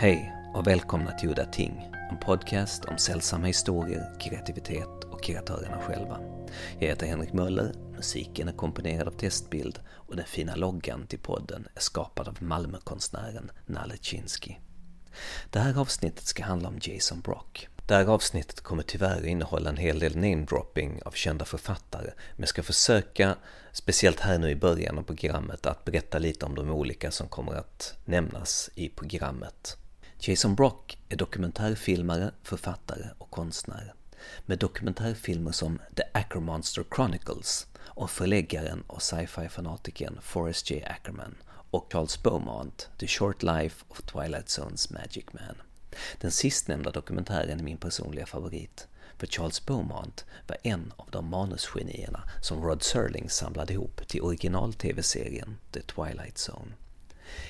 Hej och välkomna till Udda Ting, en podcast om sällsamma historier, kreativitet och kreatörerna själva. Jag heter Henrik Möller, musiken är komponerad av Testbild och den fina loggan till podden är skapad av Malmökonstnären Nalle Chinsky. Det här avsnittet ska handla om Jason Brock. Det här avsnittet kommer tyvärr innehålla en hel del namedropping av kända författare, men jag ska försöka, speciellt här nu i början av programmet, att berätta lite om de olika som kommer att nämnas i programmet. Jason Brock är dokumentärfilmare, författare och konstnär. Med dokumentärfilmer som The Ackermonster Chronicles och förläggaren och sci-fi-fanatikern Forrest J. Ackerman och Charles Beaumont, The Short Life of Twilight Zones Magic Man. Den sistnämnda dokumentären är min personliga favorit, för Charles Beaumont var en av de manusgenierna som Rod Serling samlade ihop till original-tv-serien The Twilight Zone.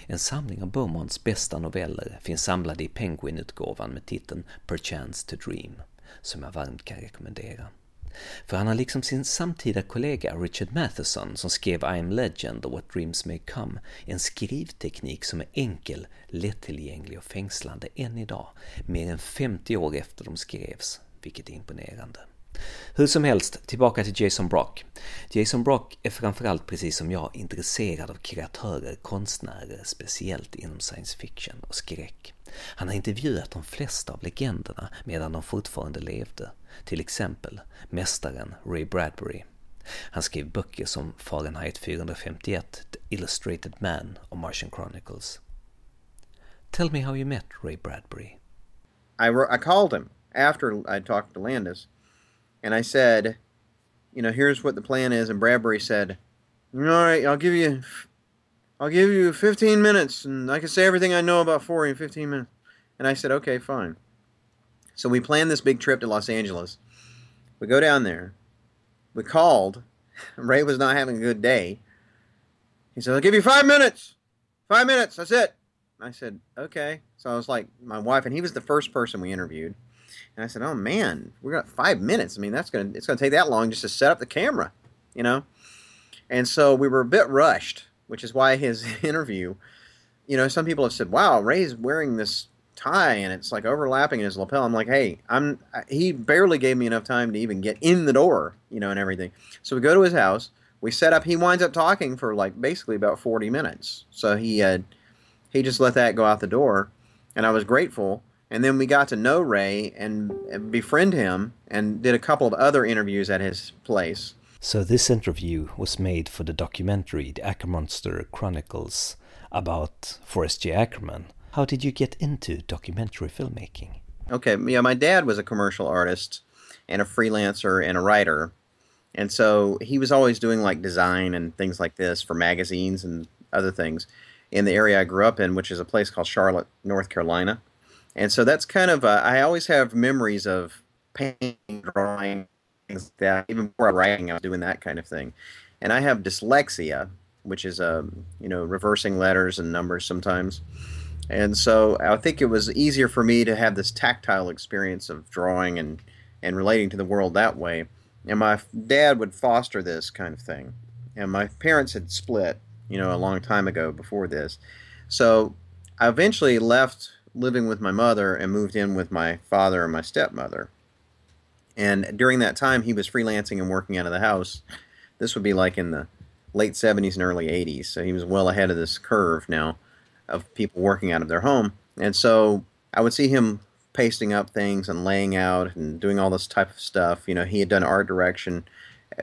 En samling av Beaumonts bästa noveller finns samlade i Penguin-utgåvan med titeln Perchance to Dream, som jag varmt kan rekommendera. För han har liksom sin samtida kollega Richard Matheson som skrev I am Legend och What Dreams May Come en skrivteknik som är enkel, lättillgänglig och fängslande än idag, mer än 50 år efter de skrevs, vilket är imponerande. Hur som helst, tillbaka till Jason Brock. Jason Brock är framförallt precis som jag intresserad av kreatörer, konstnärer, speciellt inom science fiction och skräck. Han har intervjuat de flesta av legenderna medan de fortfarande levde, till exempel mästaren Ray Bradbury. Han skrev böcker som Fahrenheit 451, The Illustrated Man och Martian Chronicles. Tell me how you met Ray Bradbury. I, I called him after I talked to Landis and I said, you know, here's what the plan is. And Bradbury said, all right, I'll give you, I'll give you 15 minutes, and I can say everything I know about Forry in 15 minutes. And I said, okay, fine. So we planned this big trip to Los Angeles. We go down there. We called. Ray was not having a good day. He said, I'll give you five minutes. Five minutes. That's it. I said, okay. So I was like, my wife, and he was the first person we interviewed. And I said, "Oh man, we got five minutes. I mean, that's gonna it's gonna take that long just to set up the camera, you know." And so we were a bit rushed, which is why his interview, you know, some people have said, "Wow, Ray's wearing this tie and it's like overlapping in his lapel." I'm like, "Hey, I'm." He barely gave me enough time to even get in the door, you know, and everything. So we go to his house. We set up. He winds up talking for like basically about 40 minutes. So he had he just let that go out the door, and I was grateful and then we got to know Ray and befriend him and did a couple of other interviews at his place. So this interview was made for the documentary The Ackermonster Chronicles about Forrest J. Ackerman. How did you get into documentary filmmaking? Okay, yeah, my dad was a commercial artist and a freelancer and a writer. And so he was always doing like design and things like this for magazines and other things in the area I grew up in, which is a place called Charlotte, North Carolina. And so that's kind of, uh, I always have memories of painting, drawing, things like that. Even before writing, I was doing that kind of thing. And I have dyslexia, which is, um, you know, reversing letters and numbers sometimes. And so I think it was easier for me to have this tactile experience of drawing and, and relating to the world that way. And my dad would foster this kind of thing. And my parents had split, you know, a long time ago before this. So I eventually left living with my mother and moved in with my father and my stepmother. And during that time, he was freelancing and working out of the house. This would be like in the late 70s and early 80s. So he was well ahead of this curve now of people working out of their home. And so I would see him pasting up things and laying out and doing all this type of stuff. You know, he had done art direction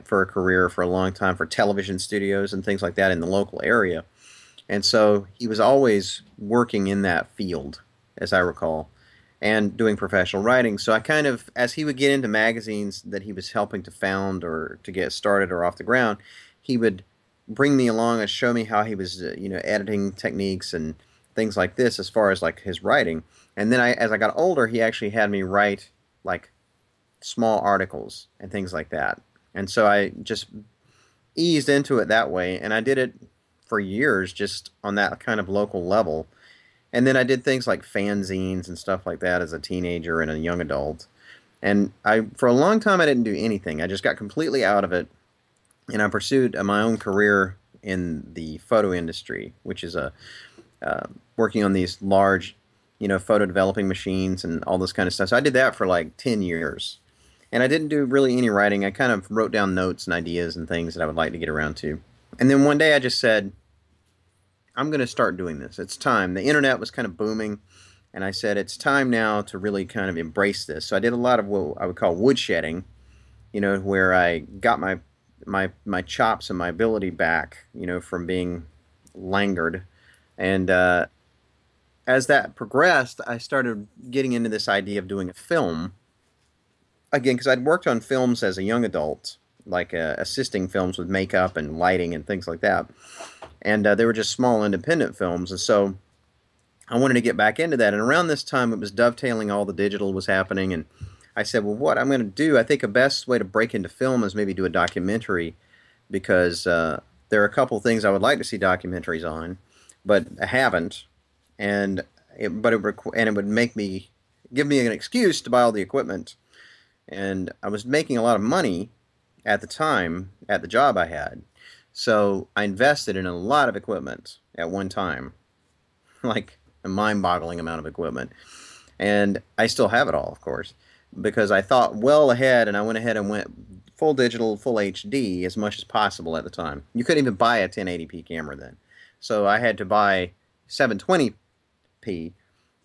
for a career for a long time for television studios and things like that in the local area. And so he was always working in that field as I recall, and doing professional writing. So I kind of, as he would get into magazines that he was helping to found or to get started or off the ground, he would bring me along and show me how he was, uh, you know, editing techniques and things like this as far as like his writing. And then I, as I got older, he actually had me write like small articles and things like that. And so I just eased into it that way, and I did it for years just on that kind of local level and then I did things like fanzines and stuff like that as a teenager and a young adult. And I, for a long time, I didn't do anything. I just got completely out of it, and I pursued my own career in the photo industry, which is a uh, working on these large you know, photo developing machines and all this kind of stuff. So I did that for like 10 years. And I didn't do really any writing. I kind of wrote down notes and ideas and things that I would like to get around to. And then one day I just said, I'm going to start doing this. It's time. The internet was kind of booming. And I said, it's time now to really kind of embrace this. So I did a lot of what I would call woodshedding, you know, where I got my my my chops and my ability back, you know, from being languid. And uh, as that progressed, I started getting into this idea of doing a film. Again, because I'd worked on films as a young adult, like uh, assisting films with makeup and lighting and things like that. And uh, they were just small independent films. And so I wanted to get back into that. And around this time, it was dovetailing all the digital was happening. And I said, well, what I'm going to do, I think a best way to break into film is maybe do a documentary because uh, there are a couple things I would like to see documentaries on, but I haven't and it, but it requ- and it would make me give me an excuse to buy all the equipment. And I was making a lot of money at the time at the job I had, so I invested in a lot of equipment at one time, like a mind-boggling amount of equipment. And I still have it all, of course, because I thought well ahead, and I went ahead and went full digital, full HD as much as possible at the time. You couldn't even buy a 1080p camera then, so I had to buy 720p,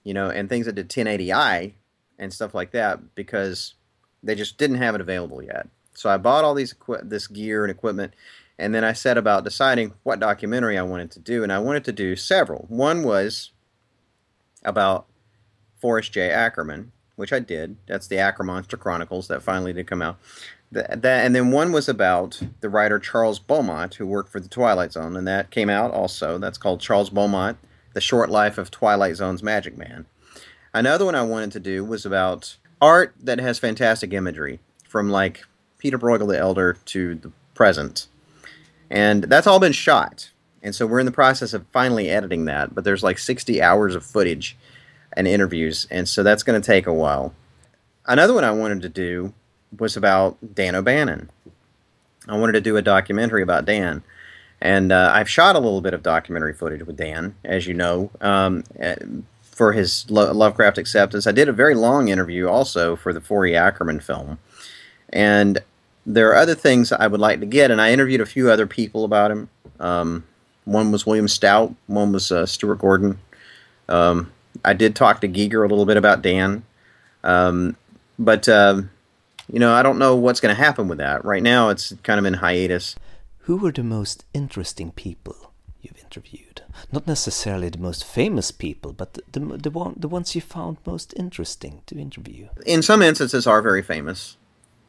you know, and things that did 1080i and stuff like that because they just didn't have it available yet. So I bought all these equi- this gear and equipment, and then I set about deciding what documentary I wanted to do, and I wanted to do several. One was about Forrest J. Ackerman, which I did. That's the Ackermonster Chronicles that finally did come out. That, and then one was about the writer Charles Beaumont, who worked for the Twilight Zone, and that came out also. That's called Charles Beaumont the Short Life of Twilight Zone's Magic Man. Another one I wanted to do was about art that has fantastic imagery, from like Peter Bruegel the Elder to the present. And that's all been shot. And so we're in the process of finally editing that, but there's like 60 hours of footage and interviews, and so that's going to take a while. Another one I wanted to do was about Dan O'Bannon. I wanted to do a documentary about Dan. And uh, I've shot a little bit of documentary footage with Dan, as you know, um, eh, for his Lo- Lovecraft acceptance. I did a very long interview also for the Forry Ackerman film. And there are other things I would like to get, and I interviewed a few other people about him. Um, one was William Stout, one was uh, Stuart Gordon. Um, I did talk to Giger a little bit about Dan. Um, but, uh, you know, I don't know what's going to happen with that. Right now, it's kind of in hiatus. Who were the most interesting people you've interviewed? Not necessarily the most famous people, but the, the, the, one, the ones you found most interesting to interview. In some instances, are very famous,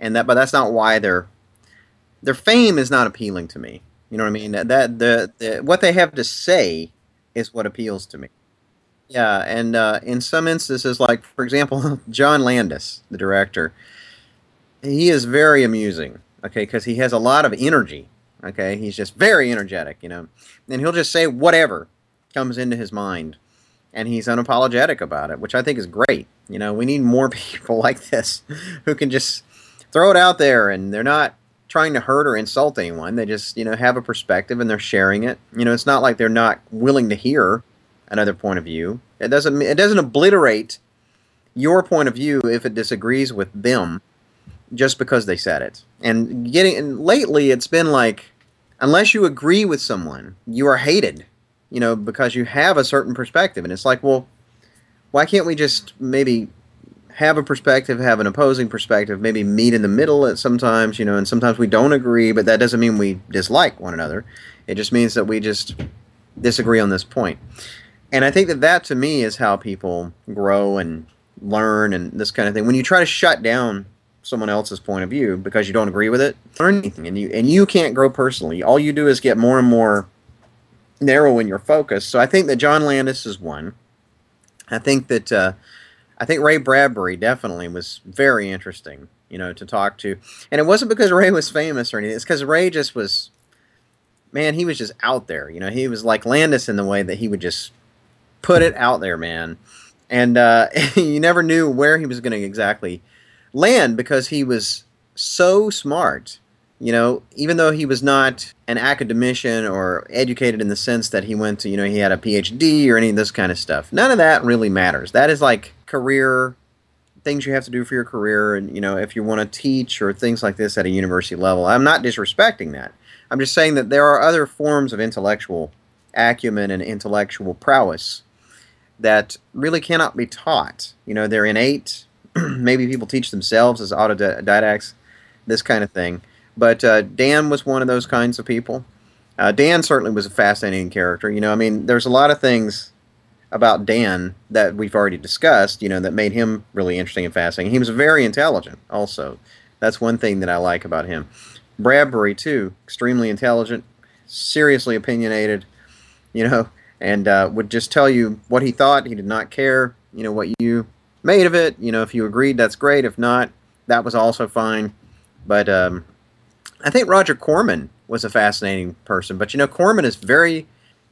and that, but that's not why their their fame is not appealing to me. You know what I mean? That, that the, the what they have to say is what appeals to me. Yeah, and uh, in some instances, like for example, John Landis, the director, he is very amusing. Okay, because he has a lot of energy Okay, he's just very energetic, you know, and he'll just say whatever comes into his mind, and he's unapologetic about it, which I think is great. You know, we need more people like this who can just throw it out there, and they're not trying to hurt or insult anyone. They just, you know, have a perspective and they're sharing it. You know, it's not like they're not willing to hear another point of view. It doesn't it doesn't obliterate your point of view if it disagrees with them just because they said it. And getting and lately it's been like unless you agree with someone, you are hated, you know, because you have a certain perspective. And it's like, well, why can't we just maybe have a perspective, have an opposing perspective, maybe meet in the middle at sometimes, you know, and sometimes we don't agree, but that doesn't mean we dislike one another. It just means that we just disagree on this point. And I think that that to me is how people grow and learn and this kind of thing. When you try to shut down someone else's point of view because you don't agree with it learn anything and you and you can't grow personally all you do is get more and more narrow in your focus so i think that john landis is one i think that uh, i think ray bradbury definitely was very interesting you know to talk to. And it wasn't because ray was famous or anything. It's because ray just was man he was just out there you know. He was like landis in the way that he would just put it out there man. And uh, you never knew where he was going to exactly land because he was so smart you know, even though he was not an academician or educated in the sense that he went to, you know, he had a PhD or any of this kind of stuff. None of that really matters. That is like career things you have to do for your career and you know if you want to teach or things like this at a university level. I'm not disrespecting that. I'm just saying that there are other forms of intellectual acumen and intellectual prowess that really cannot be taught. You know they're innate. Maybe people teach themselves as autodidacts this kind of thing. But uh, dan was one of those kinds of people. Uh, dan certainly was a fascinating character. You know i mean there's a lot of things about Dan that we've already discussed, you know, that made him really interesting and fascinating. He was very intelligent, also. That's one thing that I like about him. Bradbury, too, extremely intelligent, seriously opinionated, you know, and uh, would just tell you what he thought. He did not care, you know, what you made of it. You know, if you agreed, that's great. If not, that was also fine. But um, I think Roger Corman was a fascinating person. But, you know, Corman is very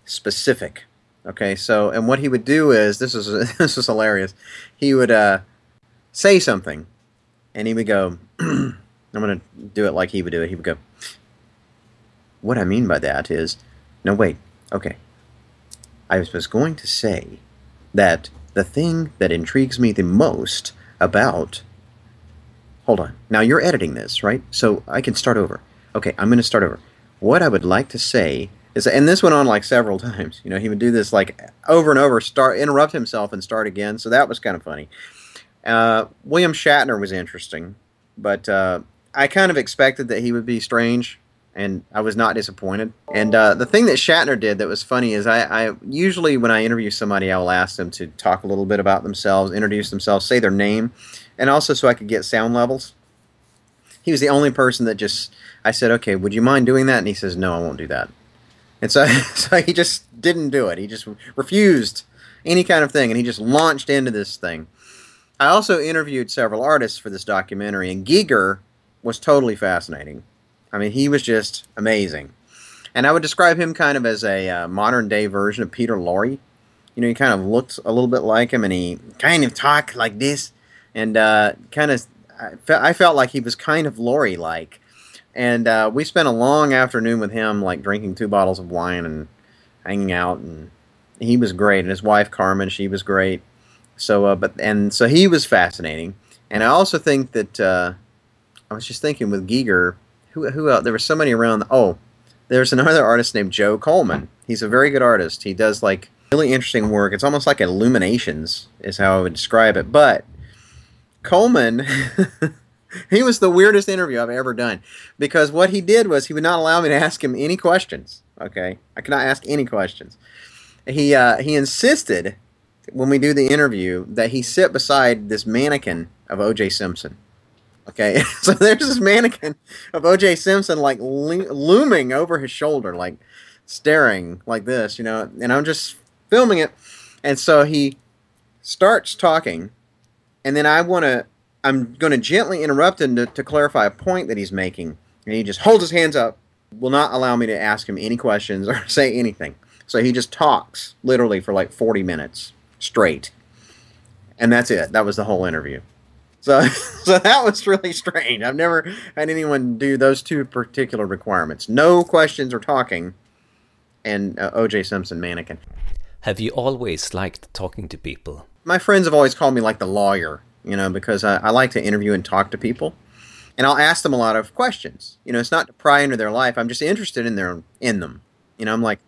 specific Okay, so and what he would do is this is this is hilarious. He would uh, say something, and he would go. I'm going to do it like he would do it. He would go. What I mean by that is, no wait. Okay, I was going to say that the thing that intrigues me the most about. Hold on. Now you're editing this, right? So I can start over. Okay, I'm going to start over. What I would like to say and this went on like several times. You know, he would do this like over and over, start interrupt himself and start again. So that was kind of funny. Uh, William Shatner was interesting, but uh, I kind of expected that he would be strange, and I was not disappointed. And uh, the thing that Shatner did that was funny is I, I usually when I interview somebody, I will ask them to talk a little bit about themselves, introduce themselves, say their name, and also so I could get sound levels. He was the only person that just I said, "Okay, would you mind doing that?" And he says, "No, I won't do that." And so, so he just didn't do it. He just refused any kind of thing, and he just launched into this thing. I also interviewed several artists for this documentary, and Giger was totally fascinating. I mean, he was just amazing. And I would describe him kind of as a uh, modern day version of Peter Lorre. You know, he kind of looked a little bit like him, and he kind of talked like this, and uh, kind of. I, fe- I felt like he was kind of Lorre like and uh, we spent a long afternoon with him, like drinking two bottles of wine and hanging out, and he was great. And his wife Carmen, she was great. So, uh, but and so he was fascinating. And I also think that uh, I was just thinking with Giger, who who else? There were so many around. Oh, there's another artist named Joe Coleman. He's a very good artist. He does like really interesting work. It's almost like illuminations, is how I would describe it. But Coleman. he was the weirdest interview I've ever done because what he did was he would not allow me to ask him any questions. Okay, I cannot ask any questions. He uh, he insisted when we do the interview that he sit beside this mannequin of O.J. Simpson. Okay, so there's this mannequin of O.J. Simpson like looming over his shoulder, like staring like this, you know, and I'm just filming it, and so he starts talking, and then I want to I'm going to gently interrupt him to, to clarify a point that he's making. And he just holds his hands up, will not allow me to ask him any questions or say anything. So he just talks literally for like 40 minutes straight. And that's it. That was the whole interview. So, so that was really strange. I've never had anyone do those two particular requirements no questions or talking, and uh, OJ Simpson mannequin. Have you always liked talking to people? My friends have always called me like the lawyer you know, because I, I like to interview and talk to people, and I'll ask them a lot of questions. You know, it's not to pry into their life. I'm just interested in their in them. You know, I'm like,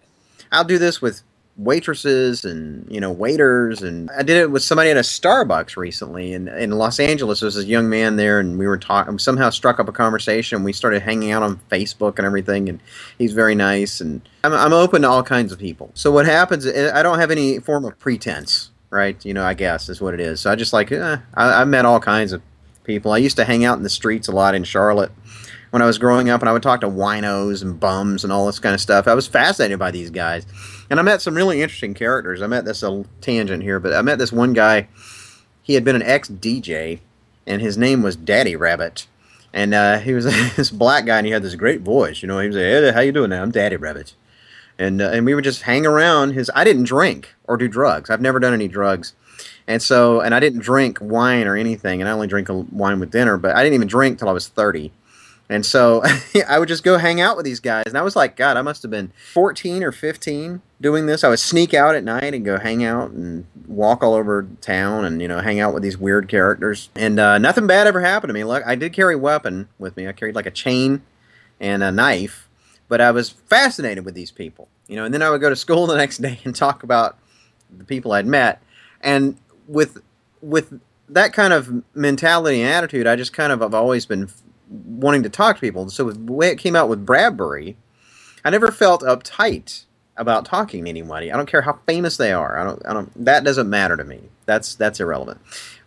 I'll do this with waitresses and you know waiters and I did it with somebody at a Starbucks recently in, in Los Angeles there was this young man there and we were talking somehow struck up a conversation and we started hanging out on Facebook and everything and he's very nice and I'm, I'm open to all kinds of people so what happens I don't have any form of pretense right? You know, I guess is what it is. So I just like eh, I, I met all kinds of people. I used to hang out in the streets a lot in Charlotte when I was growing up, and I would talk to winos and bums and all this kind of stuff. I was fascinated by these guys, and I met some really interesting characters. I met this a tangent here, but I met this one guy. He had been an ex DJ, and his name was Daddy Rabbit. And uh, he was this black guy, and he had this great voice. You know, he was like, "Hey, how you doing now? I'm Daddy Rabbit." And uh, and we would just hang around his. I didn't drink or do drugs. I've never done any drugs, and so and I didn't drink wine or anything. And I only drink wine with dinner, but I didn't even drink till I was thirty. And so I would just go hang out with these guys. And I was like, God, I must have been 14 or 15 doing this. I would sneak out at night and go hang out and walk all over town and, you know, hang out with these weird characters. And uh, nothing bad ever happened to me. Look, I did carry a weapon with me. I carried like a chain and a knife, but I was fascinated with these people, you know. And then I would go to school the next day and talk about the people I'd met. And with, with, that kind of mentality and attitude, I just kind of have always been wanting to talk to people. So the way it came out with Bradbury, I never felt uptight about talking to anybody. I don't care how famous they are. I don't. I don't. That doesn't matter to me. That's that's irrelevant.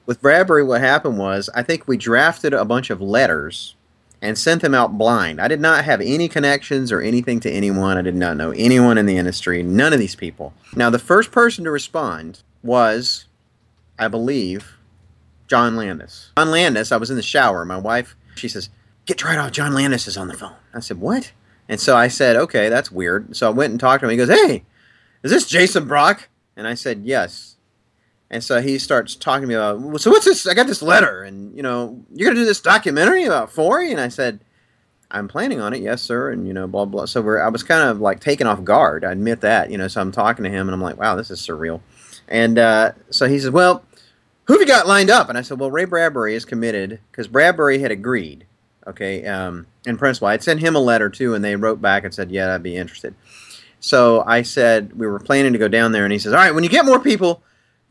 With Bradbury, what happened was I think we drafted a bunch of letters and sent them out blind. I did not have any connections or anything to anyone. I did not know anyone in the industry. None of these people. Now, the first person to respond was, I believe, John Landis. John Landis. I was in the shower. My wife she says, Get right off. John Landis is on the phone. I said, What? And so I said, Okay, that's weird. So I went and talked to him. He goes, Hey, is this Jason Brock? And I said, Yes. And so he starts talking to me about, So what's this? I got this letter, and, you know, you're to do this documentary about Forry? And I said, I'm planning on it, yes, sir, and you know, blah blah. So I was kind of like taken off guard. I admit that, you know. So I'm talking to him, and I'm like, wow, this is surreal. And uh, so he says, well, who have you got lined up? And I said, well, Ray Bradbury is committed because Bradbury had agreed. Okay, um, in principle, I'd sent him a letter too, and they wrote back and said, yeah, I'd be interested. So I said we were planning to go down there, and he says, all right, when you get more people,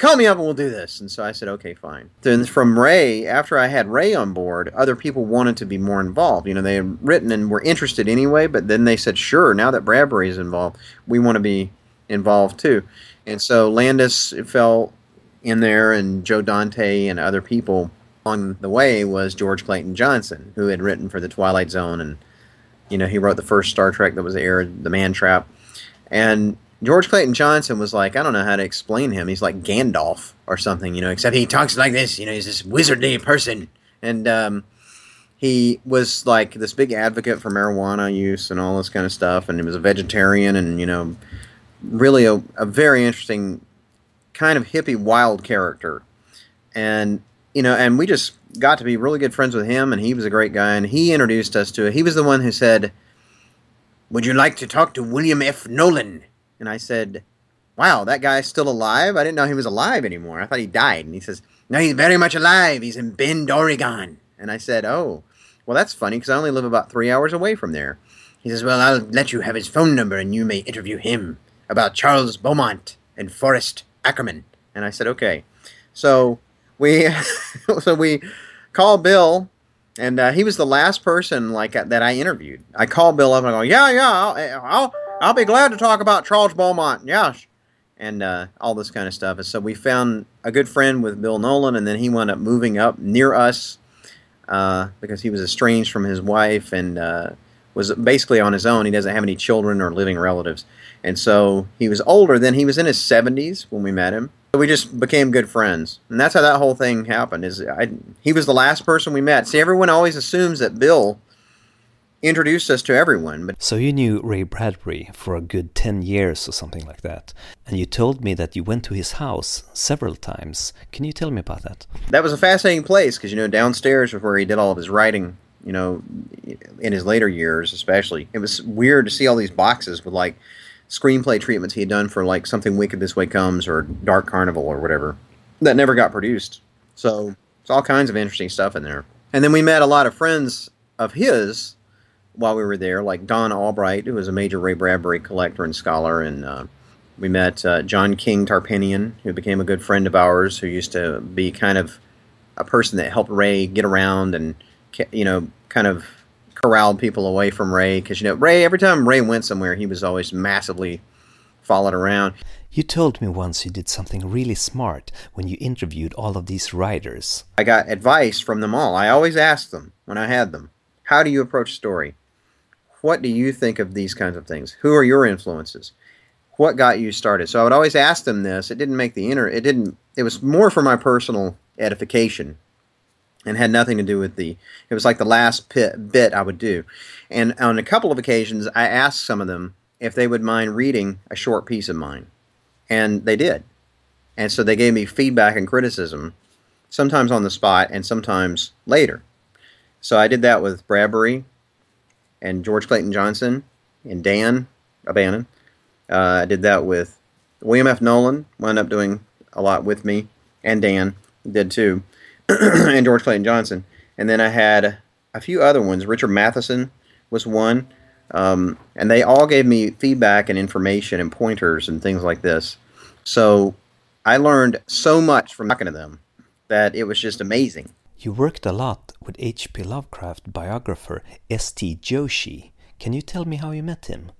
call me up and we'll do this. And so I said, okay, fine. Then from Ray, after I had Ray on board, other people wanted to be more involved. You know, they had written and were interested anyway, but then they said, sure, now that Bradbury is involved, we want to be involved too. And so Landis fell in there, and Joe Dante and other people on the way was George Clayton Johnson, who had written for the Twilight Zone, and you know he wrote the first Star Trek that was aired, The Man Trap, and George Clayton Johnson was like, I don't know how to explain him. He's like Gandalf or something, you know, except he talks like this. You know, he's this wizardly person, and um, he was like this big advocate for marijuana use and all this kind of stuff, and he was a vegetarian, and you know, really a, a very interesting kind of hippie wild character. And you know, and we just got to be really good friends with him and he was a great guy and he introduced us to it. He was the one who said, "Would you like to talk to William F. Nolan?" And I said, "Wow, that guy's still alive? I didn't know he was alive anymore. I thought he died." And he says, "No, he's very much alive. He's in Bend, Oregon." And I said, "Oh, well, that's funny because I only live about three hours away from there." He says, "Well, I'll let you have his phone number and you may interview him about Charles Beaumont and Forrest Ackerman. And I said, okay. So we, so we call Bill, and uh, he was the last person like that I interviewed. I called Bill up and I go, yeah, yeah, I'll, I'll, I'll be glad to talk about Charles Beaumont. Yes. And uh, all this kind of stuff. And so we found a good friend with Bill Nolan, and then he wound up moving up near us uh, because he was estranged from his wife and uh, was basically on his own. He doesn't have any children or living relatives. And so he was older then. He was in his 70s when we met him. So We just became good friends. And that's how that whole thing happened. Is I, he was the last person we met. See, everyone always assumes that Bill introduced us to everyone. But so you knew Ray Bradbury for a good 10 years or something like that. And you told me that you went to his house several times. Can you tell me about that? That was a fascinating place because, you know, downstairs was where he did all of his writing, you know, in his later years, especially. It was weird to see all these boxes with like screenplay treatments he had done for like something wicked this way comes or dark carnival or whatever that never got produced so it's all kinds of interesting stuff in there and then we met a lot of friends of his while we were there like donn albright who was a major ray bradbury collector and scholar and uh, we met uh, john king tarpinian who became a good friend of ours who used to be kind of a person that helped ray get around and you know kind of corralled people away from Ray because you know Ray. Every time Ray went somewhere, he was always massively followed around. You told me once you did something really smart when you interviewed all of these writers. I got advice from them all. I always asked them when I had them, "How do you approach story? What do you think of these kinds of things? Who are your influences? What got you started?" So I would always ask them this. It didn't make the inner. It didn't. It was more for my personal edification and had nothing to do with the it was like the last pit, bit i would do and on a couple of occasions i asked some of them if they would mind reading a short piece of mine and they did and so they gave me feedback and criticism sometimes on the spot and sometimes later so i did that with bradbury and George Clayton Johnson and Dan O'Bannon. Uh, I did that with William F. Nolan. Wound up doing a lot with me, and Dan did too, and George Clayton Johnson. And then I had a few other ones. Richard Matheson was one, um, and they all gave me feedback and information and pointers and things like this. So I learned so much from talking to them that it was just amazing. You worked a lot with H.P. Lovecraft biographer S.T. Joshi. Can you tell me how you met him?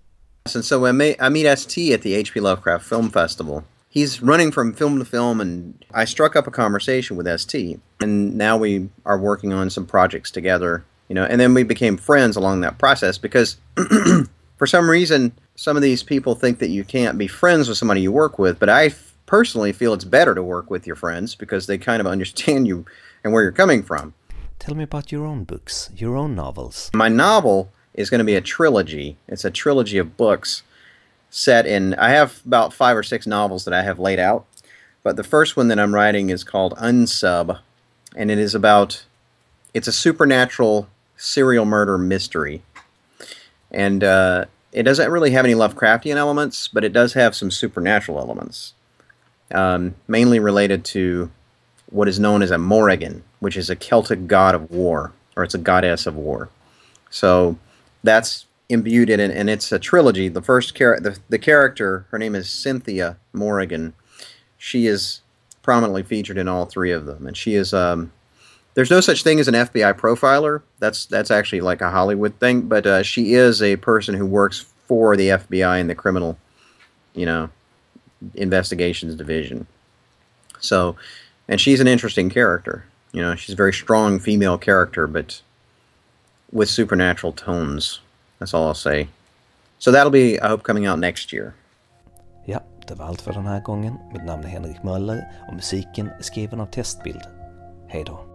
And so I, may, I meet ST at the H.P. Lovecraft Film Festival. He's running from film to film, and I struck up a conversation with ST. And now we are working on some projects together, you know. And then we became friends along that process because, for some reason, some of these people think that you can't be friends with somebody you work with. But I personally feel it's better to work with your friends because they kind of understand you and where you're coming from. Tell me about your own books, your own novels. My novel is going to be a trilogy. It's a trilogy of books set in. I have about five or six novels that I have laid out, but the first one that I'm writing is called Unsub, and it is about. It's a supernatural serial murder mystery, and uh, it doesn't really have any Lovecraftian elements, but it does have some supernatural elements, um, mainly related to what is known as a Morrigan, which is a Celtic god of war, or it's a goddess of war. So that's imbued in it, and it's a trilogy. The first char- the, the character, her name is Cynthia Morrigan. She is prominently featured in all three of them, and she is. Um, there's no such thing as an FBI profiler. That's that's actually like a Hollywood thing, but uh, she is a person who works for the FBI and the criminal, you know, investigations division. So, and she's an interesting character. You know, she's a very strong female character, but with supernatural tones. That's all I'll say. So that'll be, I hope, coming out next year. Ja, det var allt för den här gången. Mitt namn är Henrik Möller och musiken är skriven av Testbild. Hej då.